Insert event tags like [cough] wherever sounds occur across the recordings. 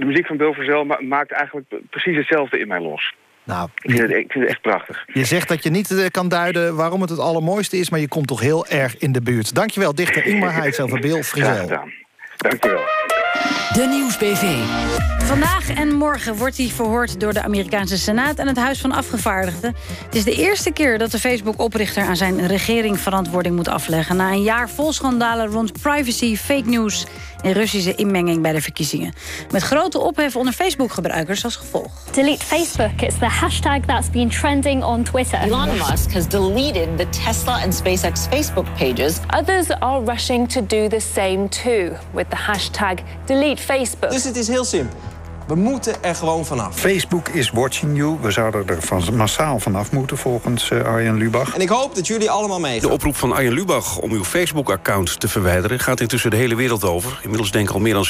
de muziek van Bill Verzel maakt eigenlijk precies hetzelfde in mij los. Nou, ik, vind het, ik vind het echt prachtig. Je zegt dat je niet kan duiden waarom het het allermooiste is... maar je komt toch heel erg in de buurt. Dankjewel, dichter Ingmar Heitz over [laughs] Bill Verzel. Dankjewel. De Nieuwsbv. Vandaag en morgen wordt hij verhoord door de Amerikaanse Senaat... en het Huis van Afgevaardigden. Het is de eerste keer dat de Facebook-oprichter... aan zijn regering verantwoording moet afleggen... na een jaar vol schandalen rond privacy, fake news en Russische inmenging bij de verkiezingen. Met grote ophef onder Facebook-gebruikers als gevolg. Delete Facebook. It's the hashtag that's been trending on Twitter. Elon Musk has deleted the Tesla and SpaceX Facebook pages. Others are rushing to do the same too with the hashtag delete Facebook. Dus het is heel simpel. We moeten er gewoon vanaf. Facebook is watching you. We zouden er van massaal vanaf moeten volgens uh, Arjen Lubach. En ik hoop dat jullie allemaal meegaan. De oproep van Arjen Lubach om uw Facebook-account te verwijderen... gaat intussen de hele wereld over. Inmiddels denken al meer dan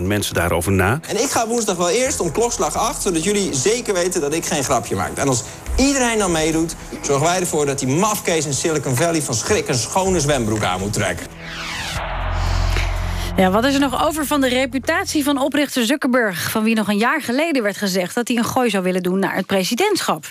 70.000 mensen daarover na. En ik ga woensdag wel eerst om klokslag 8... zodat jullie zeker weten dat ik geen grapje maak. En als iedereen dan meedoet, zorgen wij ervoor... dat die mafkees in Silicon Valley van schrik een schone zwembroek aan moet trekken. Ja, wat is er nog over van de reputatie van oprichter Zuckerberg... van wie nog een jaar geleden werd gezegd dat hij een gooi zou willen doen naar het presidentschap?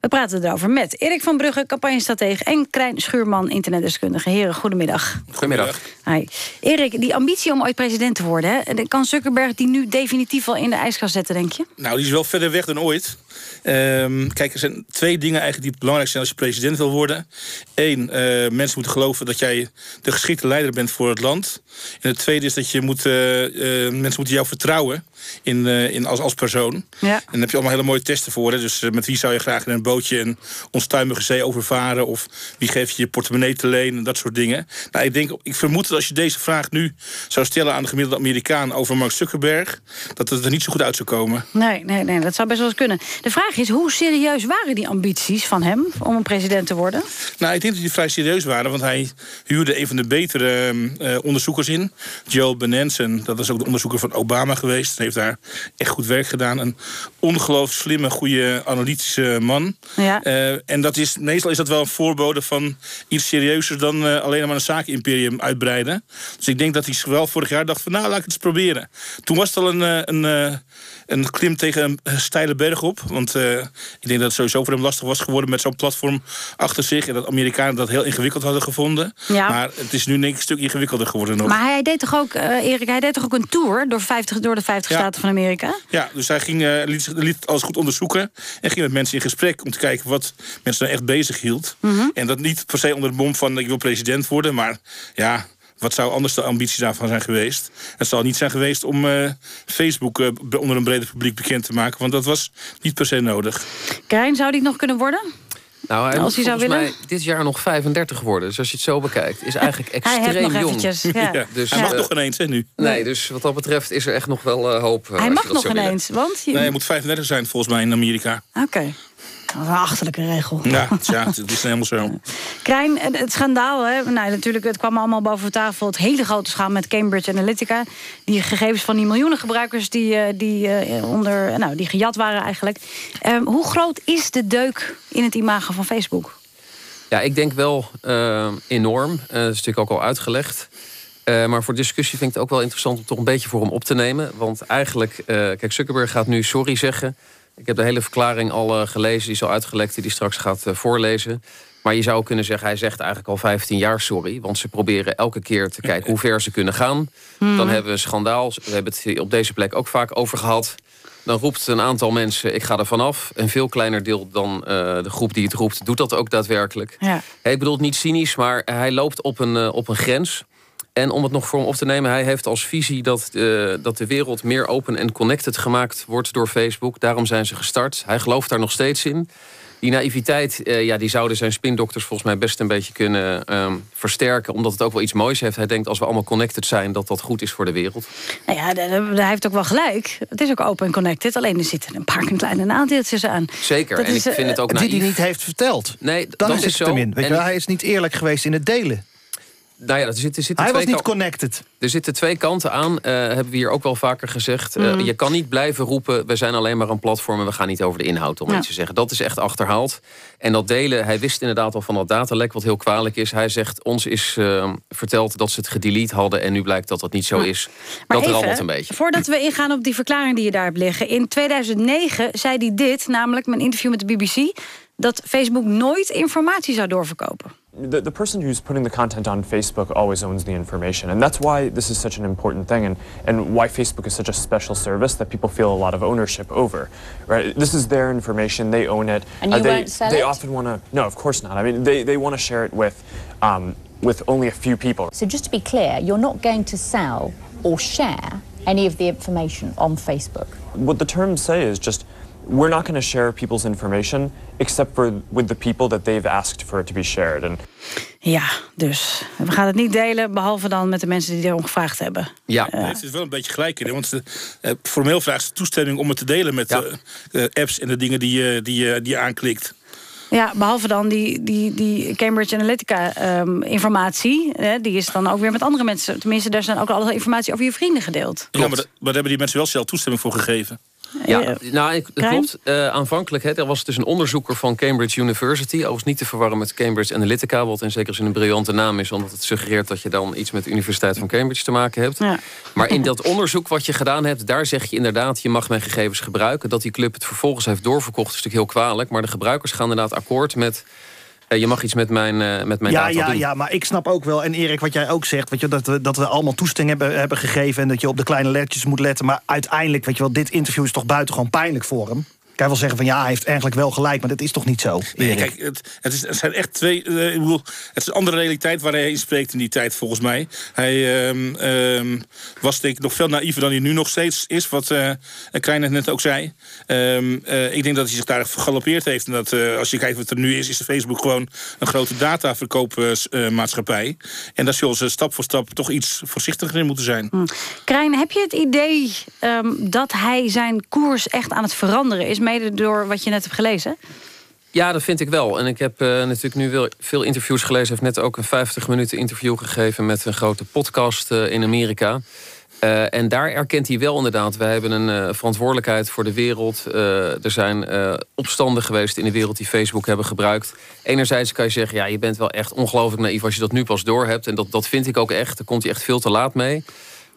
We praten erover met Erik van Brugge, campagnestratege... en Krijn Schuurman, internetdeskundige. Heren, goedemiddag. Goedemiddag. Hi. Erik, die ambitie om ooit president te worden... Hè, kan Zuckerberg die nu definitief al in de ijskast zetten, denk je? Nou, die is wel verder weg dan ooit. Um, kijk, er zijn twee dingen eigenlijk die belangrijk zijn als je president wil worden. Eén, uh, mensen moeten geloven dat jij de geschikte leider bent voor het land. En het tweede is dat je moet, uh, uh, mensen moeten jou vertrouwen in, in als, als persoon. Ja. En daar heb je allemaal hele mooie testen voor. Hè? Dus met wie zou je graag in een bootje een onstuimige zee overvaren? Of wie geeft je je portemonnee te leen? En dat soort dingen. Nou, ik, denk, ik vermoed dat als je deze vraag nu zou stellen aan de gemiddelde Amerikaan over Mark Zuckerberg... dat het er niet zo goed uit zou komen. Nee, nee, nee dat zou best wel eens kunnen. De vraag is, hoe serieus waren die ambities van hem om een president te worden? Nou, ik denk dat die vrij serieus waren, want hij huurde een van de betere uh, onderzoekers in. Joe Benenson, dat is ook de onderzoeker van Obama geweest. Heeft daar echt goed werk gedaan. Een ongelooflijk slimme, goede, analytische man. Ja. Uh, en dat is, meestal is dat wel een voorbode van iets serieuzer dan uh, alleen maar een zakenimperium uitbreiden. Dus ik denk dat hij wel vorig jaar dacht van nou, laat ik het eens proberen. Toen was het al een, een, een klim tegen een steile berg op. Want uh, ik denk dat het sowieso voor hem lastig was geworden met zo'n platform achter zich. En dat Amerikanen dat heel ingewikkeld hadden gevonden. Ja. Maar het is nu denk ik een stuk ingewikkelder geworden nog. Maar hij deed toch ook, Erik, hij deed toch ook een tour door, 50, door de 50 Ja. Staten van Amerika? Ja, dus hij ging, uh, liet, liet alles goed onderzoeken. En ging met mensen in gesprek om te kijken wat mensen nou echt bezig hield. Mhm. En dat niet per se onder de bom van ik wil president worden. Maar ja, wat zou anders de ambitie daarvan zijn geweest? Het zal niet zijn geweest om uh, Facebook uh, onder een breder publiek bekend te maken. Want dat was niet per se nodig. Krijn, zou die nog kunnen worden? Nou, hij Als moet hij zou volgens willen? mij dit jaar nog 35 worden. Dus als je het zo bekijkt, is eigenlijk Hij heeft extreem nog jong. eventjes, [laughs] ja. Ja. Dus, hij mag eh, nog ineens, hè, nu? Nee, dus wat dat betreft is er echt nog wel uh, hoop. Hij mag nog ineens, want... Je... Nee, hij moet 35 zijn volgens mij in Amerika. Oké. Okay. Dat is een achterlijke regel. Ja, tja, het is helemaal zo. [laughs] Krijn, het schandaal, hè? Nou, natuurlijk, het kwam allemaal boven tafel. Het hele grote schaal met Cambridge Analytica. Die gegevens van die miljoenen gebruikers die, die, onder, nou, die gejat waren eigenlijk. Um, hoe groot is de deuk in het imago van Facebook? Ja, ik denk wel uh, enorm. Uh, dat is natuurlijk ook al uitgelegd. Uh, maar voor discussie vind ik het ook wel interessant om toch een beetje voor hem op te nemen. Want eigenlijk, kijk, Zuckerberg gaat nu sorry zeggen. Ik heb de hele verklaring al gelezen, die is al uitgelekt, die hij straks gaat voorlezen. Maar je zou kunnen zeggen, hij zegt eigenlijk al 15 jaar sorry. Want ze proberen elke keer te kijken hoe ver ze kunnen gaan. Hmm. Dan hebben we een schandaal. We hebben het op deze plek ook vaak over gehad. Dan roept een aantal mensen, ik ga er vanaf. Een veel kleiner deel dan uh, de groep die het roept, doet dat ook daadwerkelijk. Ja. Hey, ik bedoel het niet cynisch, maar hij loopt op een, uh, op een grens. En om het nog voor hem op te nemen, hij heeft als visie dat, uh, dat de wereld meer open en connected gemaakt wordt door Facebook. Daarom zijn ze gestart. Hij gelooft daar nog steeds in. Die naïviteit, uh, ja, die zouden zijn spindokters volgens mij best een beetje kunnen um, versterken. Omdat het ook wel iets moois heeft. Hij denkt als we allemaal connected zijn, dat dat goed is voor de wereld. Nou ja, hij heeft ook wel gelijk. Het is ook open en connected. Alleen er zitten een paar kleine nadeeltjes aan. Zeker, dat en is, ik vind het ook Die naïef. hij niet heeft verteld. Nee, Dan dat is is het zo. hem in. Weet je En- wel, hij is niet eerlijk geweest in het delen. Nou ja, er zitten, er zitten Hij twee was niet connected. Er zitten twee kanten aan, eh, hebben we hier ook wel vaker gezegd. Eh, Mhm. Je kan niet blijven roepen, we zijn alleen maar een platform... en we gaan niet over de inhoud, om Ja. iets te zeggen. Dat is echt achterhaald. En dat delen, hij wist inderdaad al van dat datalek... wat heel kwalijk is. Hij zegt, ons is eh, verteld dat ze het gedelete hadden... en nu blijkt dat dat niet zo is. Maar dat even, rammelt een beetje. Voordat we ingaan op die verklaring die je daar hebt liggen. In 2009 zei hij dit, namelijk mijn interview met de BBC... dat Facebook nooit informatie zou doorverkopen. The, the person who's putting the content on Facebook always owns the information. And that's why this is such an important thing and, and why Facebook is such a special service that people feel a lot of ownership over. Right? This is their information, they own it. And you they, won't sell they it? often want to, no, of course not. I mean, they, they want to share it with, um, with only a few people. So just to be clear, you're not going to sell or share any of the information on Facebook. What the terms say is just, we're not going to share people's information except for with the people that they've asked for it to be shared. And Ja, dus we gaan het niet delen... behalve dan met de mensen die erom gevraagd hebben. Ja. Heeft het wel een beetje gelijk in. Want ze, eh, formeel vraagt ze toestemming om het te delen met eh, eh, apps en de dingen die, je die, je- die je aanklikt. Ja, behalve dan die, die, die Cambridge Analytica ehm, informatie. Hè, die is dan ook weer met andere mensen. Tenminste, daar zijn ook alle informatie over je vrienden gedeeld. Ja, maar, da- maar daar hebben die mensen wel zelf toestemming voor gegeven. Ja, Eh, nou, ik- dat klopt. Eh, aanvankelijk hè, er was dus een onderzoeker van Cambridge University. Overigens niet te verwarren met Cambridge Analytica... wat in zekere zin een briljante naam is... omdat het suggereert dat je dan iets met de Universiteit van Cambridge te maken hebt. Ja. Maar in dat onderzoek wat je gedaan hebt... daar zeg je inderdaad, je mag mijn gegevens gebruiken. Dat die club het vervolgens heeft doorverkocht is natuurlijk heel kwalijk. Maar de gebruikers gaan inderdaad akkoord met... eh, je mag iets met mijn, eh, met mijn Ja, ja, doen. ja, maar ik snap ook wel, en Erik, wat jij ook zegt... Weet je, dat, we, dat we allemaal toestemming hebben, hebben gegeven... en dat je op de kleine lettertjes moet letten. Maar uiteindelijk, weet je wel, dit interview is toch buitengewoon pijnlijk voor hem. Kan je wel zeggen van ja, hij heeft eigenlijk wel gelijk... maar dat is toch niet zo, Nee, Erik? kijk, het, het, is, het zijn echt twee. eh, ik bedoel, het is een andere realiteit waar hij in spreekt in die tijd, volgens mij. Hij ehm, ehm, was denk ik nog veel naïver dan hij nu nog steeds is, wat eh Kleine net ook zei. Ehm, eh, ik denk dat hij zich daar vergalopeerd heeft. En dat eh, als je kijkt wat er nu is, is de Facebook gewoon een grote dataverkoopmaatschappij. en daar zullen ze stap voor stap toch iets voorzichtiger in moeten zijn. Krijn, heb je het idee ehm, dat hij zijn koers echt aan het veranderen is? Mede door wat je net hebt gelezen? Ja, dat vind ik wel. En ik heb eh, natuurlijk nu veel interviews gelezen. Heeft net ook een 50 minuten interview gegeven... met een grote podcast eh, in Amerika. Eh, en daar erkent hij wel inderdaad... wij hebben een verantwoordelijkheid voor de wereld. Er zijn opstanden geweest in de wereld die Facebook hebben gebruikt. Enerzijds kan je zeggen... ja, je bent wel echt ongelooflijk naïef als je dat nu pas doorhebt. En dat, dat vind ik ook echt. Daar komt hij echt veel te laat mee.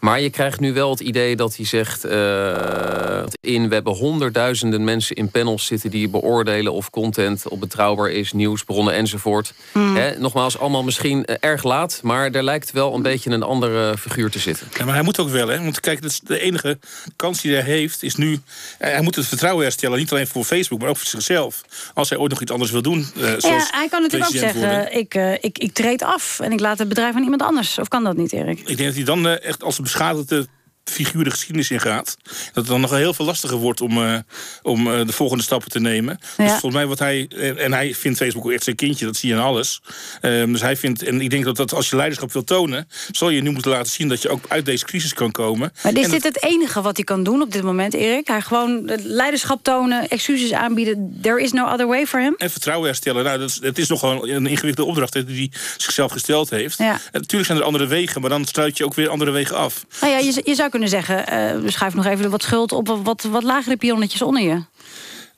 Maar je krijgt nu wel het idee dat hij zegt... eh, in, we hebben honderdduizenden mensen in panels zitten... die beoordelen of content op betrouwbaar is, nieuwsbronnen enzovoort. Hmm. Hè, nogmaals, allemaal misschien eh, erg laat... maar er lijkt wel een beetje een andere figuur te zitten. Ja, maar hij moet ook wel, hè? Want kijk, dat is de enige kans die hij heeft is nu. Hij moet het vertrouwen herstellen, niet alleen voor Facebook, maar ook voor zichzelf. Als hij ooit nog iets anders wil doen. eh, zoals Ja, hij kan natuurlijk ook worden. zeggen, ik, ik, ik treed af en ik laat het bedrijf aan iemand anders. Of kan dat niet, Erik? Ik denk dat hij dan eh, echt als een beschadigde figuur de geschiedenis ingaat. Dat het dan nog heel veel lastiger wordt om, eh, om eh, de volgende stappen te nemen. Ja. Dus volgens mij wat hij... En, en hij vindt Facebook ook echt zijn kindje, dat zie je in alles. Ehm, dus hij vindt... En ik denk dat, dat als je leiderschap wil tonen... zal je nu moeten laten zien dat je ook uit deze crisis kan komen. Maar is En dit het enige wat hij kan doen op dit moment, Erik? Hij gewoon eh, leiderschap tonen, excuses aanbieden. There is no other way for him? En vertrouwen herstellen. Nou, dat is, het is nogal een ingewikkelde opdracht die hij zichzelf gesteld heeft. Ja. En natuurlijk zijn er andere wegen, maar dan sluit je ook weer andere wegen af. Nou ja, je, je zou kunnen zeggen, eh schuif nog even wat schuld op wat, wat lagere pionnetjes onder je.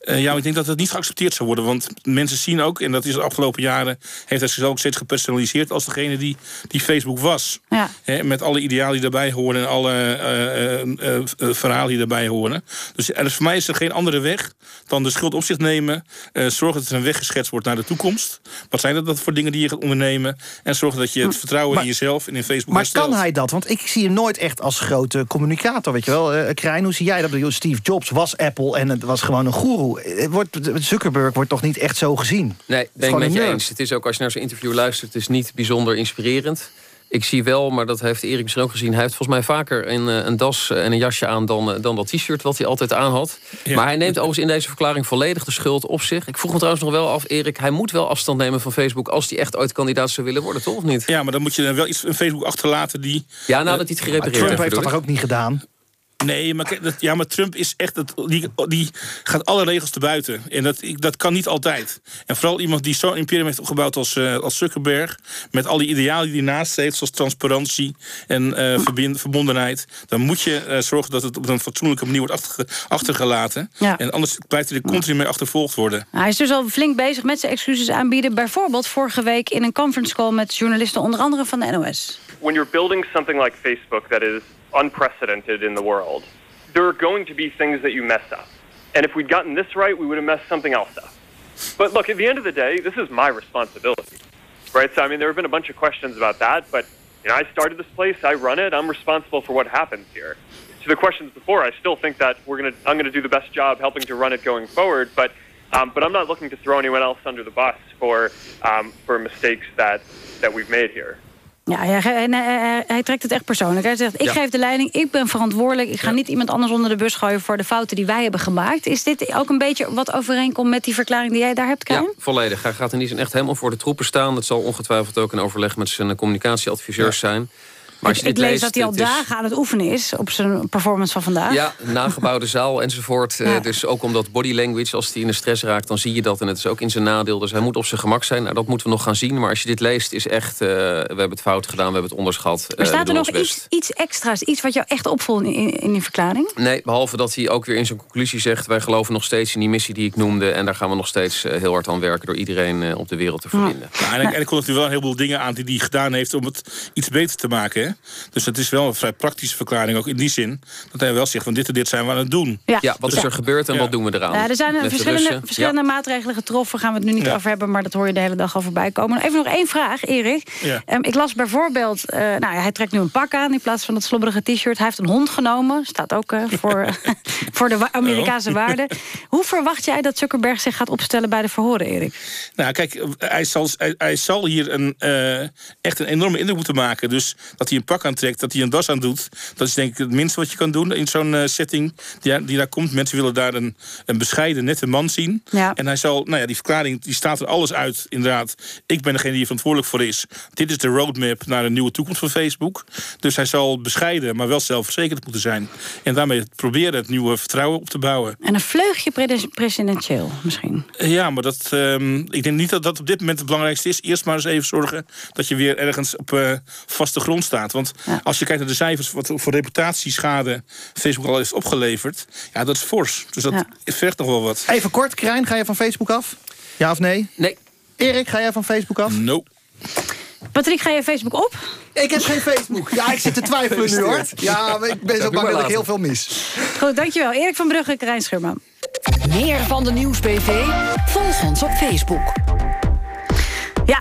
Eh, ja, ik denk dat het niet geaccepteerd zou worden. Want mensen zien ook, en dat is de afgelopen jaren... heeft hij zich ook steeds gepersonaliseerd als degene die, die Facebook was. Ja. Met alle idealen die daarbij horen en alle eh, eh, verhalen die daarbij horen. Dus, en dus voor mij is er geen andere weg dan de schuld op zich nemen. zorgen dat er een weg geschetst wordt naar de toekomst. Wat zijn dat voor dingen die je gaat ondernemen? En zorgen dat je het vertrouwen in jezelf en in Facebook Maar herstelt. kan hij dat? Want ik zie hem nooit echt als grote communicator, weet je wel. Krijn, hoe zie jij dat? Steve Jobs was Apple en het was gewoon een goeroe. Eh, Wordt, Zuckerberg wordt toch niet echt zo gezien? Nee, ben ik met een je eens. Het is ook als je naar zo'n interview luistert, het is niet bijzonder inspirerend. Ik zie wel, maar dat heeft Erik misschien ook gezien... hij heeft volgens mij vaker een, eh, een das en een jasje aan dan, eh, dan dat t-shirt... wat hij altijd aan had. Maar hij neemt overigens in deze verklaring volledig de schuld op zich. Ik vroeg me trouwens nog wel af, Erik... hij moet wel afstand nemen van Facebook... als hij echt ooit kandidaat zou willen worden, toch of niet? Ja, maar dan moet je dan wel iets een Facebook achterlaten die... Ja, nadat hij het gerepareerd Trump heeft, heeft dat ook niet gedaan? Nee, maar, dat, ja, maar Trump is echt... Dat, die, die gaat alle regels te buiten. En dat, ik- dat kan niet altijd. En vooral iemand die zo'n imperium heeft opgebouwd als, eh, als Zuckerberg... met al die idealen die hij naast heeft... zoals transparantie en eh, verbind- verbondenheid... dan moet je eh, zorgen dat het op een fatsoenlijke manier wordt achterge- achtergelaten. Ja. En anders blijft hij er continu mee achtervolgd worden. Hij is dus al flink bezig met zijn excuses aanbieden. Bijvoorbeeld vorige week in een conference call met journalisten... onder andere van de NOS. when you're building something like Facebook that is unprecedented in the world, there are going to be things that you mess up. And if we'd gotten this right, we would have messed something else up. But look, at the end of the day, this is my responsibility. Right? So, I mean, there have been a bunch of questions about that, but, you know, I started this place, I run it, I'm responsible for what happens here. To the questions before, I still think that we're gonna, I'm going to do the best job helping to run it going forward, but, um, but I'm not looking to throw anyone else under the bus for, um, for mistakes that, that we've made here. Ja, hij, hij, hij- hij trekt het echt persoonlijk. Hij zegt, ik Ja. geef de leiding, ik ben verantwoordelijk... ik ga niet iemand anders onder de bus gooien... voor de fouten die wij hebben gemaakt. Is dit ook een beetje wat overeenkomt met die verklaring die jij daar hebt, Karin? Ja, volledig. Hij gaat in die zin echt helemaal voor de troepen staan. Dat zal ongetwijfeld ook een overleg met zijn communicatieadviseurs zijn. Maar als ik je ik dit lees leest, dat hij al is- dagen aan het oefenen is... op zijn performance van vandaag. Ja, nagebouwde [laughs] zaal enzovoort. Eh, Ja. Dus ook omdat body language, als hij in de stress raakt... dan zie je dat en het is ook in zijn nadeel. Dus hij moet op zijn gemak zijn. Nou, dat moeten we nog gaan zien. Maar als je dit leest, is echt... eh, we hebben het fout gedaan, we hebben het onderschat. Maar Eh, staat we er nog iets, iets extra's? Iets wat jou echt opvalt in, in die verklaring? Nee, behalve dat hij ook weer in zijn conclusie zegt... wij geloven nog steeds in die missie die ik noemde... en daar gaan we nog steeds heel hard aan werken... door iedereen op de wereld te verbinden. Ja, en, en er komt natuurlijk wel een heleboel dingen aan die hij gedaan heeft om het iets beter te maken. Hè? Dus het is wel een vrij praktische verklaring, ook in die zin. Dat hij wel zegt van dit en dit zijn we aan het doen. Ja. wat is er gebeurd en wat doen we eraan? Ja, er zijn verschillende, verschillende maatregelen getroffen. Gaan we het nu niet Ja. over hebben, maar dat hoor je de hele dag al voorbij komen. Even nog één vraag, Erik. Ja. Ehm, ik las bijvoorbeeld, eh, nou, ja, hij trekt nu een pak aan in plaats van dat slobberige t-shirt. Hij heeft een hond genomen, staat ook eh, voor, [laughs] [laughs] voor de Amerikaanse Oh. waarden. Hoe verwacht jij dat Zuckerberg zich gaat opstellen bij de verhoren, Erik? Nou, kijk, hij zal, hij, hij zal hier een, eh, echt een enorme indruk moeten maken. Dus dat hij een pak aantrekt, dat hij een das aan doet... dat is denk ik het minste wat je kan doen in zo'n eh, setting die, die daar komt. Mensen willen daar een, een bescheiden, nette man zien. Ja. En hij zal, nou ja, die verklaring die staat er alles uit, inderdaad. Ik ben degene die er verantwoordelijk voor is. Dit is de roadmap naar een nieuwe toekomst van Facebook. Dus hij zal bescheiden, maar wel zelfverzekerd moeten zijn. En daarmee proberen het nieuwe vertrouwen op te bouwen. En een vleugje pre- presidentieel misschien. Ja, maar dat, ehm, ik denk niet dat dat op dit moment het belangrijkste is. Eerst maar eens even zorgen dat je weer ergens op eh, vaste grond staat. Want als je kijkt naar de cijfers, wat voor reputatieschade Facebook al heeft opgeleverd, ja, dat is fors. Dus dat vergt nog wel wat. Even kort, Krijn, ga je van Facebook af? Ja of nee? Nee. Erik, ga jij van Facebook af? No. Patrick, ga je Facebook op? Ik heb geen Facebook. Ja, ik zit te twijfelen nu hoor. Ja, maar ik ben zo bang maar dat ik heel veel mis. Goed, dankjewel. Erik van Brugge, Karijn Schurman. Meer van de Nieuwsbv? Volg ons op Facebook.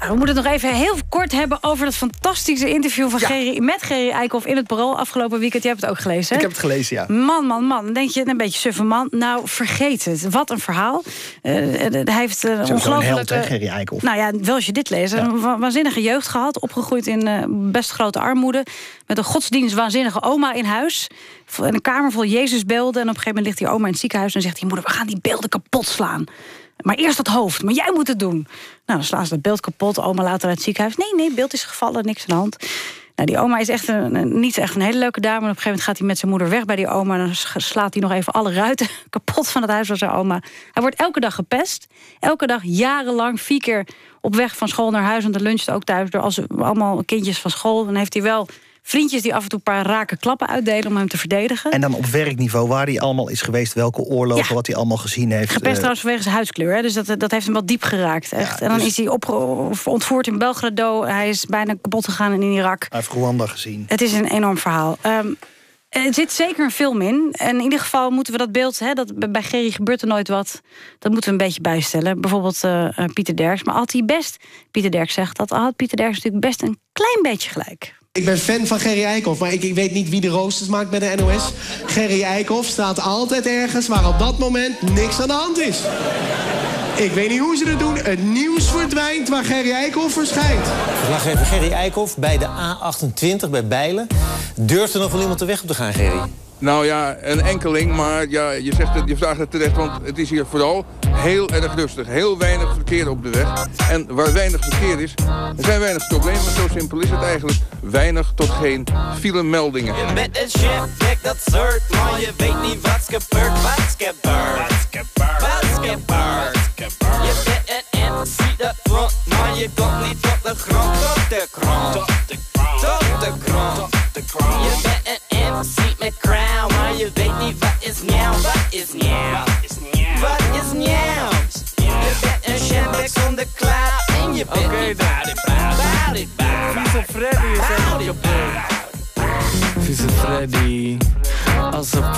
Ja, we moeten het nog even heel kort hebben over dat fantastische interview van Gerry, met Gerry Eikhoff in het Parool afgelopen weekend. Jij hebt het ook gelezen, hè? Ik heb het gelezen, ja. Man, man, man. Dan denk je een beetje suffe man. Nou, vergeet het. Wat een verhaal. Eh, hij heeft een Sowieso een ongelooflijk... held, hè, Gerry Eikhoff. Nou ja, wel als je dit leest. Een wa- waanzinnige jeugd gehad. Opgegroeid in eh, best grote armoede. Met een godsdienst waanzinnige oma in huis. En een kamer vol Jezusbeelden. En op een gegeven moment ligt die oma in het ziekenhuis. En zegt hij, moeder, we gaan die beelden kapot slaan. Maar eerst dat hoofd. Maar jij moet het doen. Nou, dan slaan ze dat beeld kapot. Oma later uit het ziekenhuis. Nee, nee, beeld is gevallen. Niks aan de hand. Nou, die oma is echt een, niet echt een hele leuke dame. En op een gegeven moment gaat hij met zijn moeder weg bij die oma. En dan slaat hij nog even alle ruiten [laughs] kapot van het huis van zijn oma. Hij wordt elke dag gepest. Elke dag jarenlang, vier keer op weg van school naar huis. Want hij luncht ook thuis door als, allemaal kindjes van school. Dan heeft hij wel vriendjes die af en toe een paar rake klappen uitdelen... om hem te verdedigen. En dan op werkniveau, waar hij allemaal is geweest... welke oorlogen, Ja. wat hij allemaal gezien heeft. Gepest Eh, trouwens vanwege zijn huidskleur. Hè? Dus dat, dat heeft hem wel diep geraakt. Echt. en dan dus- is hij ontvoerd in Belgrado. Hij is bijna kapot gegaan in Irak. Hij heeft Rwanda gezien. Het is een enorm verhaal. Ehm, er zit zeker een film in. En in ieder geval moeten we dat beeld... Hè, dat bij- bij Gerry gebeurt er nooit wat... dat moeten we een beetje bijstellen. Bijvoorbeeld eh, eh, Pieter Derks. Maar had hij best... Pieter Derks zegt dat... had Pieter Derks natuurlijk best een klein beetje gelijk. Ik ben fan van Gerry Eikhoff, maar ik, ik weet niet wie de roosters maakt bij de NOS. Gerry Eikhoff staat altijd ergens waar op dat moment niks aan de hand is. Ik weet niet hoe ze dat doen. Het nieuws verdwijnt waar Gerry Eikhoff verschijnt. Verslaggever Gerry Eikhoff bij de A28 bij Bijlen. Durft er nog wel iemand de weg op te gaan, Gerry? Nou ja, een enkeling, maar ja, je, zegt het, je vraagt het terecht, want het is hier vooral heel erg rustig. Heel weinig verkeer op de weg. En waar weinig verkeer is, er zijn weinig problemen. Zo simpel is het eigenlijk. Weinig tot geen filemeldingen. Je bent een chef, kijk dat soort, maar je weet niet wat's gebeurd, wat's gebeurd. Wat's gebeurd, wat's gebeurd. Je bent een MC dat front, maar je komt niet tot de grond, tot de grond. Tot de grond, tot de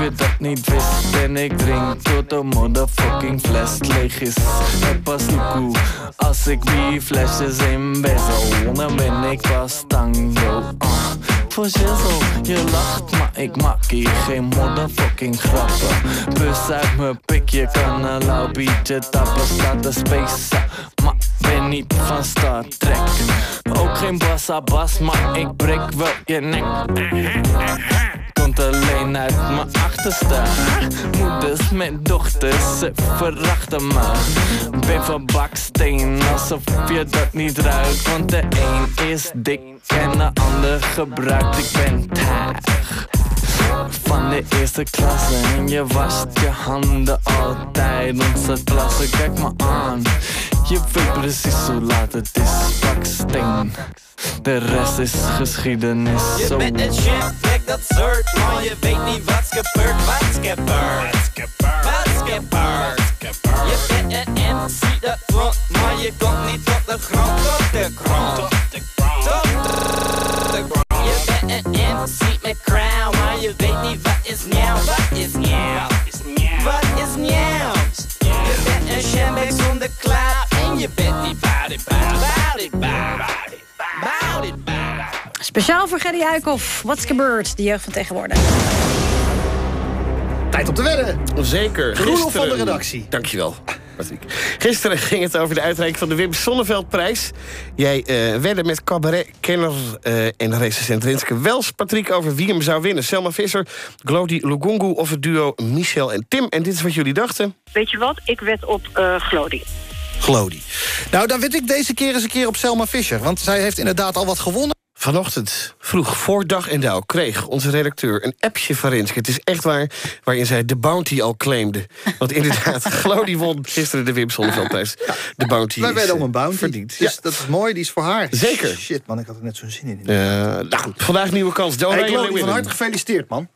je dat niet wist. En ik drink tot de motherfucking fles leeg is. Het pas loekoe Als ik die flesjes in bezel Dan ben ik pas tango uh. Voor shizzle, je lacht maar ik maak hier geen motherfucking grappen. Bus uit mijn pik, je kan een lauw biertje tappen Staat de space maar ben niet van Star Trek. Ook geen bassa bas, maar ik breek wel je nek Komt alleen uit mijn achterste Moeders met dochters, ze verachten me. Ben van baksteen, alsof je dat niet ruikt. Want de een is dik en de ander gebruikt. Ik ben taag van de eerste klasse En je wast je handen altijd Onze klasse, kijk me aan Je weet precies hoe laat het is Baksteen De rest is geschiedenis Je Zo. bent een kijk dat soort, maar je weet niet wat's gebeurd, wat's gebeurd. Wat's gebeurd. Je bent een MC dat front, maar je komt niet tot de grond, tot de grond. Tot de grond. Voor Gerry Huikhoff. What's gebeurd? De jeugd van tegenwoordig. Tijd om te wedden. Zeker. Roelof van de redactie. Dankjewel. Patrick. Gisteren ging het over de uitreiking van de Wim Sonneveldprijs. Jij eh wedde met cabaret-kenner eh, en recensent Renske Wels, Patrick, over wie hem zou winnen. Selma Visser, Glody Lugungu of het duo Michel en Tim. En dit is wat jullie dachten. Weet je wat? Ik wed op uh, Glody. Glody. Nou, dan weet ik deze keer eens een keer op Selma Fischer. Want zij heeft inderdaad al wat gewonnen. Vanochtend, vroeg voor dag en dauw, kreeg onze redacteur een appje van Renske. Het is echt waar, waarin zij de bounty al claimde. Want inderdaad, [laughs] Glody won gisteren de Wim Sonneveldprijs. De bounty Wij werden om eh, een bounty. verdiend. Dus dat is mooi, die is voor haar. Zeker. Shit, man, ik had er net zo'n zin in. Nou goed, vandaag nieuwe kans. Hey, Glody, van harte gefeliciteerd, man.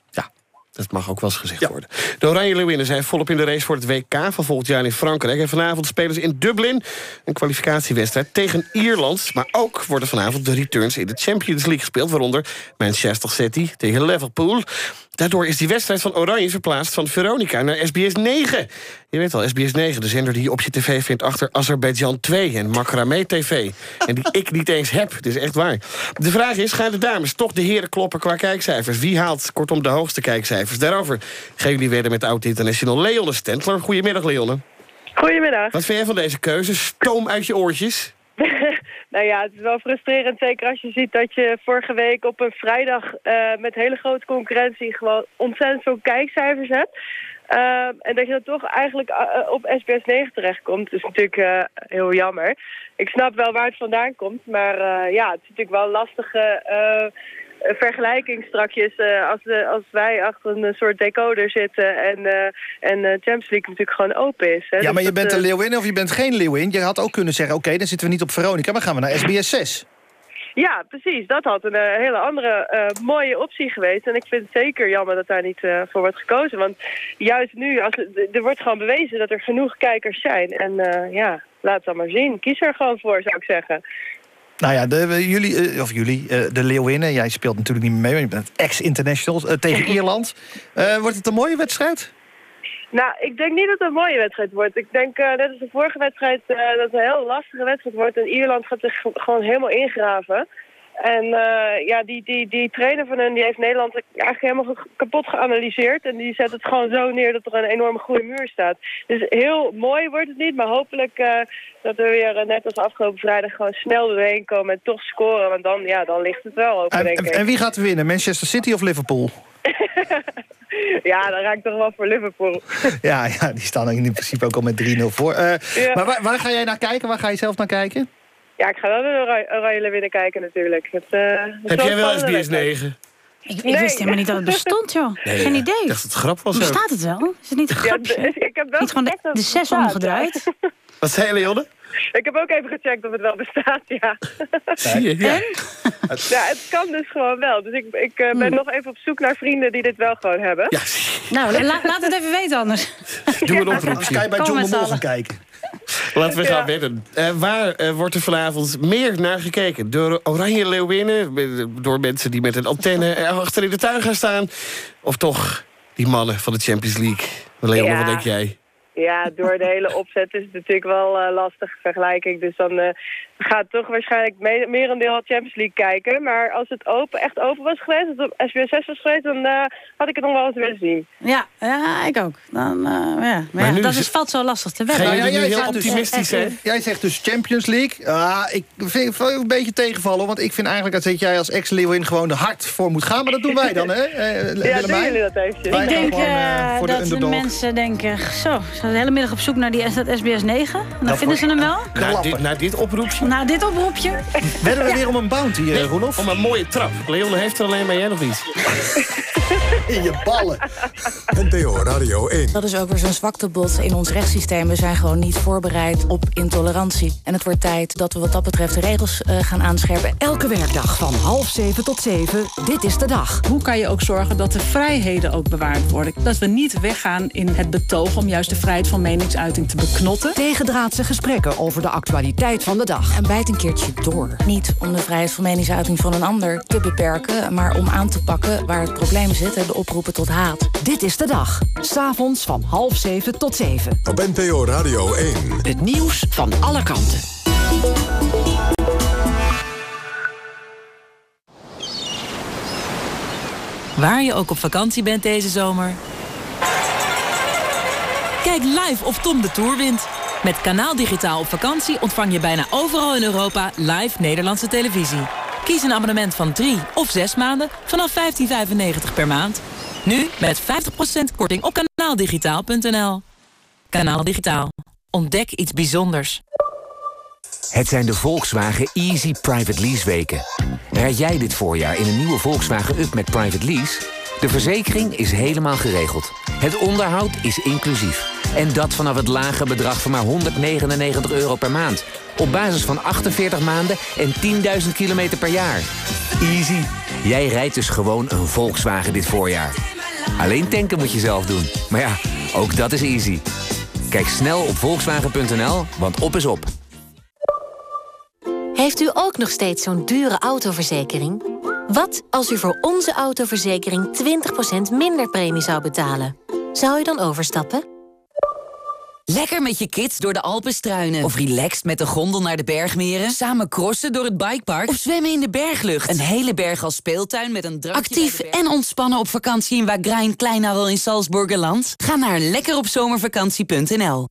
Dat mag ook wel eens gezegd worden. De Oranje Leeuwinnen zijn volop in de race voor het WK van volgend jaar in Frankrijk. En vanavond spelen ze in Dublin een kwalificatiewedstrijd tegen Ierland. Maar ook worden vanavond de returns in de Champions League gespeeld. Waaronder Manchester City tegen Liverpool. Daardoor is die wedstrijd van Oranje verplaatst van Veronica naar SBS 9. Je weet wel, SBS 9, de zender die je op je tv vindt achter Azerbeidzjan 2 en Makramé TV. En die ik niet eens heb, dit is echt waar. De vraag is, gaan de dames toch de heren kloppen qua kijkcijfers? Wie haalt kortom de hoogste kijkcijfers? Daarover gaan jullie weer met oud-international Leonne Stentler. Goedemiddag, Leonne. Goedemiddag. Wat vind jij van deze keuze? Stoom uit je oortjes? Nou ja, het is wel frustrerend, zeker als je ziet dat je vorige week op een vrijdag eh, met hele grote concurrentie gewoon ontzettend veel kijkcijfers hebt. Ehm, en dat je dan toch eigenlijk eh, op SBS 9 terechtkomt. Is natuurlijk eh, heel jammer. Ik snap wel waar het vandaan komt, maar eh, ja, het is natuurlijk wel lastige eh, eh, vergelijking strakjes eh, als, de, als wij achter een soort decoder zitten en, eh en eh, Champions League natuurlijk gewoon open is. Hè. Ja, Dus maar je bent eh, een leeuwin of je bent geen leeuwin. Je had ook kunnen zeggen, oké, dan zitten we niet op Veronica... maar gaan we naar SBS 6. Ja, precies. Dat had een eh, hele andere eh, mooie optie geweest. En ik vind het zeker jammer dat daar niet eh, voor wordt gekozen. Want juist nu, als, er wordt gewoon bewezen dat er genoeg kijkers zijn. En eh, ja, laat het dan maar zien. Kies er gewoon voor, zou ik zeggen. Nou ja, de, jullie, eh, of jullie, eh, de Leeuwinnen... jij speelt natuurlijk niet meer mee, want je bent ex-international... eh, tegen [laughs] Ierland. Wordt het een mooie wedstrijd? Nou, ik denk niet dat het een mooie wedstrijd wordt. Ik denk, eh, net als de vorige wedstrijd, dat het een heel lastige wedstrijd wordt. En Ierland gaat zich gewoon helemaal ingraven. En eh, ja, die, die, die trainer van hen die heeft Nederland eigenlijk helemaal kapot geanalyseerd. En die zet het gewoon zo neer dat er een enorme goede muur staat. Dus heel mooi wordt het niet, maar hopelijk eh, dat we weer, eh, net als afgelopen vrijdag, gewoon snel doorheen komen en toch scoren. Want dan, ja, dan ligt het wel open, En, denk en, ik. en wie gaat er winnen? Manchester City of Liverpool? [laughs] Ja, dan raak ik toch wel voor Liverpool. [laughs] Ja, ja, die staan in principe ook al met 3-0 voor. Ja. Maar waar, waar ga jij naar kijken? Waar ga je zelf naar kijken? Ja, ik ga wel naar Oranje- Oranje winnen kijken natuurlijk. Het, eh, het is Heb jij wel. SBS 9? Ik, ik Nee. wist helemaal niet dat het bestond, joh. Nee, Geen ja. idee. Ik dacht dat het grap was. Bestaat het wel? Is het niet een Ja, grapje? ik heb wel niet gewoon de, de zes bestaat, omgedraaid? [laughs] Wat zei je, Leonne? Ik heb ook even gecheckt of het wel bestaat, ja. [laughs] Zie je? Ja. [laughs] Ja, het kan dus gewoon wel. Dus ik, ik eh, ben nog even op zoek naar vrienden die dit wel gewoon hebben. Ja, Nou, la- laat het even weten anders. doe een oproepje. kan je bij John de Mol gaan kijken. [laughs] Laten we gaan Ja. wedden. Eh, waar eh, wordt er vanavond meer naar gekeken? Door Oranje Leeuwinnen? Door mensen die met een antenne er achter in de tuin gaan staan? Of toch die mannen van de Champions League? Leonne, Ja. wat denk jij? Ja, door de hele opzet is het natuurlijk wel eh, lastig vergelijking. Dus dan eh, gaat toch waarschijnlijk me merendeel al Champions League kijken. Maar als het open, echt open was geweest, als het op SBS 6 was geweest, dan eh, had ik het nog wel eens willen zien. Ja, ja ik ook. Dan, eh, ja. Maar, Maar ja, nu dat is- valt zo lastig te wedden. Ga Nou ja, jij heel zegt dus- optimistisch zijn? [laughs] Jij zegt dus Champions League. Ah, ik vind het wel een beetje tegenvallen. Want ik vind eigenlijk dat jij als ex-Leeuwin gewoon er hard voor moet gaan. Maar dat doen wij dan, hè? Eh, Ja, doen jullie dat eventjes? Wij Ik denk gewoon, de dat de mensen denken... Zo, ze zijn de hele middag op zoek naar die dat SBS 9. En dan vinden ze hem wel. Na dit, na dit oproepje? Na dit oproepje. Wedden we weer om een bounty, eh, Roelof? Om een mooie trap. Leonne heeft er alleen, maar jij nog niet. [laughs] In je ballen. NPO Radio 1. Dat is ook weer zo'n zwaktebod in ons rechtssysteem. We zijn gewoon niet voorbereid op intolerantie. En het wordt tijd dat we wat dat betreft de regels eh, gaan aanscherpen. Elke werkdag van half zeven tot zeven. Dit is de dag. Hoe kan je ook zorgen dat de vrijheden ook bewaard worden? Dat we niet weggaan in het betoog om juist de vrijheid van meningsuiting te beknotten. Tegendraadse gesprekken over de actualiteit van de dag. En bijt een keertje door. Niet om de vrijheid van meningsuiting van een ander te beperken... maar om aan te pakken waar het probleem zit, hè, de oproepen tot haat. Dit is de dag. S'avonds van half zeven tot zeven. Op NPO Radio 1. Het nieuws van alle kanten. Waar je ook op vakantie bent deze zomer. Kijk live of Tom de Tour wint. Met Kanaal Digitaal op vakantie ontvang je bijna overal in Europa live Nederlandse televisie. Kies een abonnement van 3 of 6 maanden vanaf 15,95 per maand. Nu met 50% korting op kanaaldigitaal.nl. Kanaal Digitaal. Ontdek iets bijzonders. Het zijn de Volkswagen Easy Private Lease weken. Rijd jij dit voorjaar in een nieuwe Volkswagen Up met Private Lease? De verzekering is helemaal geregeld. Het onderhoud is inclusief. En dat vanaf het lage bedrag van maar 199 euro per maand. Op basis van 48 maanden en 10.000 kilometer per jaar. Easy. Jij rijdt dus gewoon een Volkswagen dit voorjaar. Alleen tanken moet je zelf doen. Maar ja, ook dat is easy. Kijk snel op volkswagen.nl, want op is op. Heeft u ook nog steeds zo'n dure autoverzekering? Wat als u voor onze autoverzekering 20% minder premie zou betalen? Zou u dan overstappen? Lekker met je kids door de Alpen struinen. Of relaxed met de gondel naar de bergmeren. Samen crossen door het bikepark. Of zwemmen in de berglucht. Een hele berg als speeltuin met een drankje Actief en ontspannen op vakantie in Wagrain Kleinarel in Salzburgerland? Ga naar lekkeropzomervakantie.nl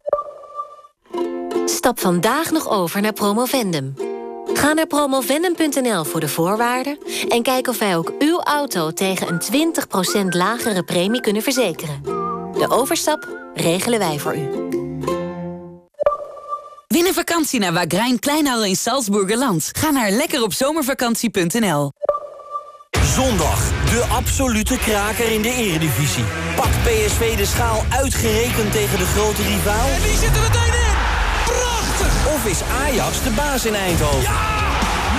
Stap vandaag nog over naar Promovendum. Ga naar promovendum.nl voor de voorwaarden... en kijk of wij ook uw auto tegen een 20% lagere premie kunnen verzekeren. De overstap regelen wij voor u. Win een vakantie naar Wagrain Kleinarel in Salzburgerland. Ga naar lekkeropzomervakantie.nl Zondag, de absolute kraker in de eredivisie. Pakt PSV de schaal uitgerekend tegen de grote rivaal? En die zit er meteen in! Prachtig! Of is Ajax de baas in Eindhoven? Ja!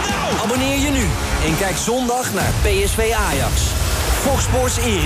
Nou! Abonneer je nu en kijk zondag naar PSV Ajax. Fox Sports Eredivisie.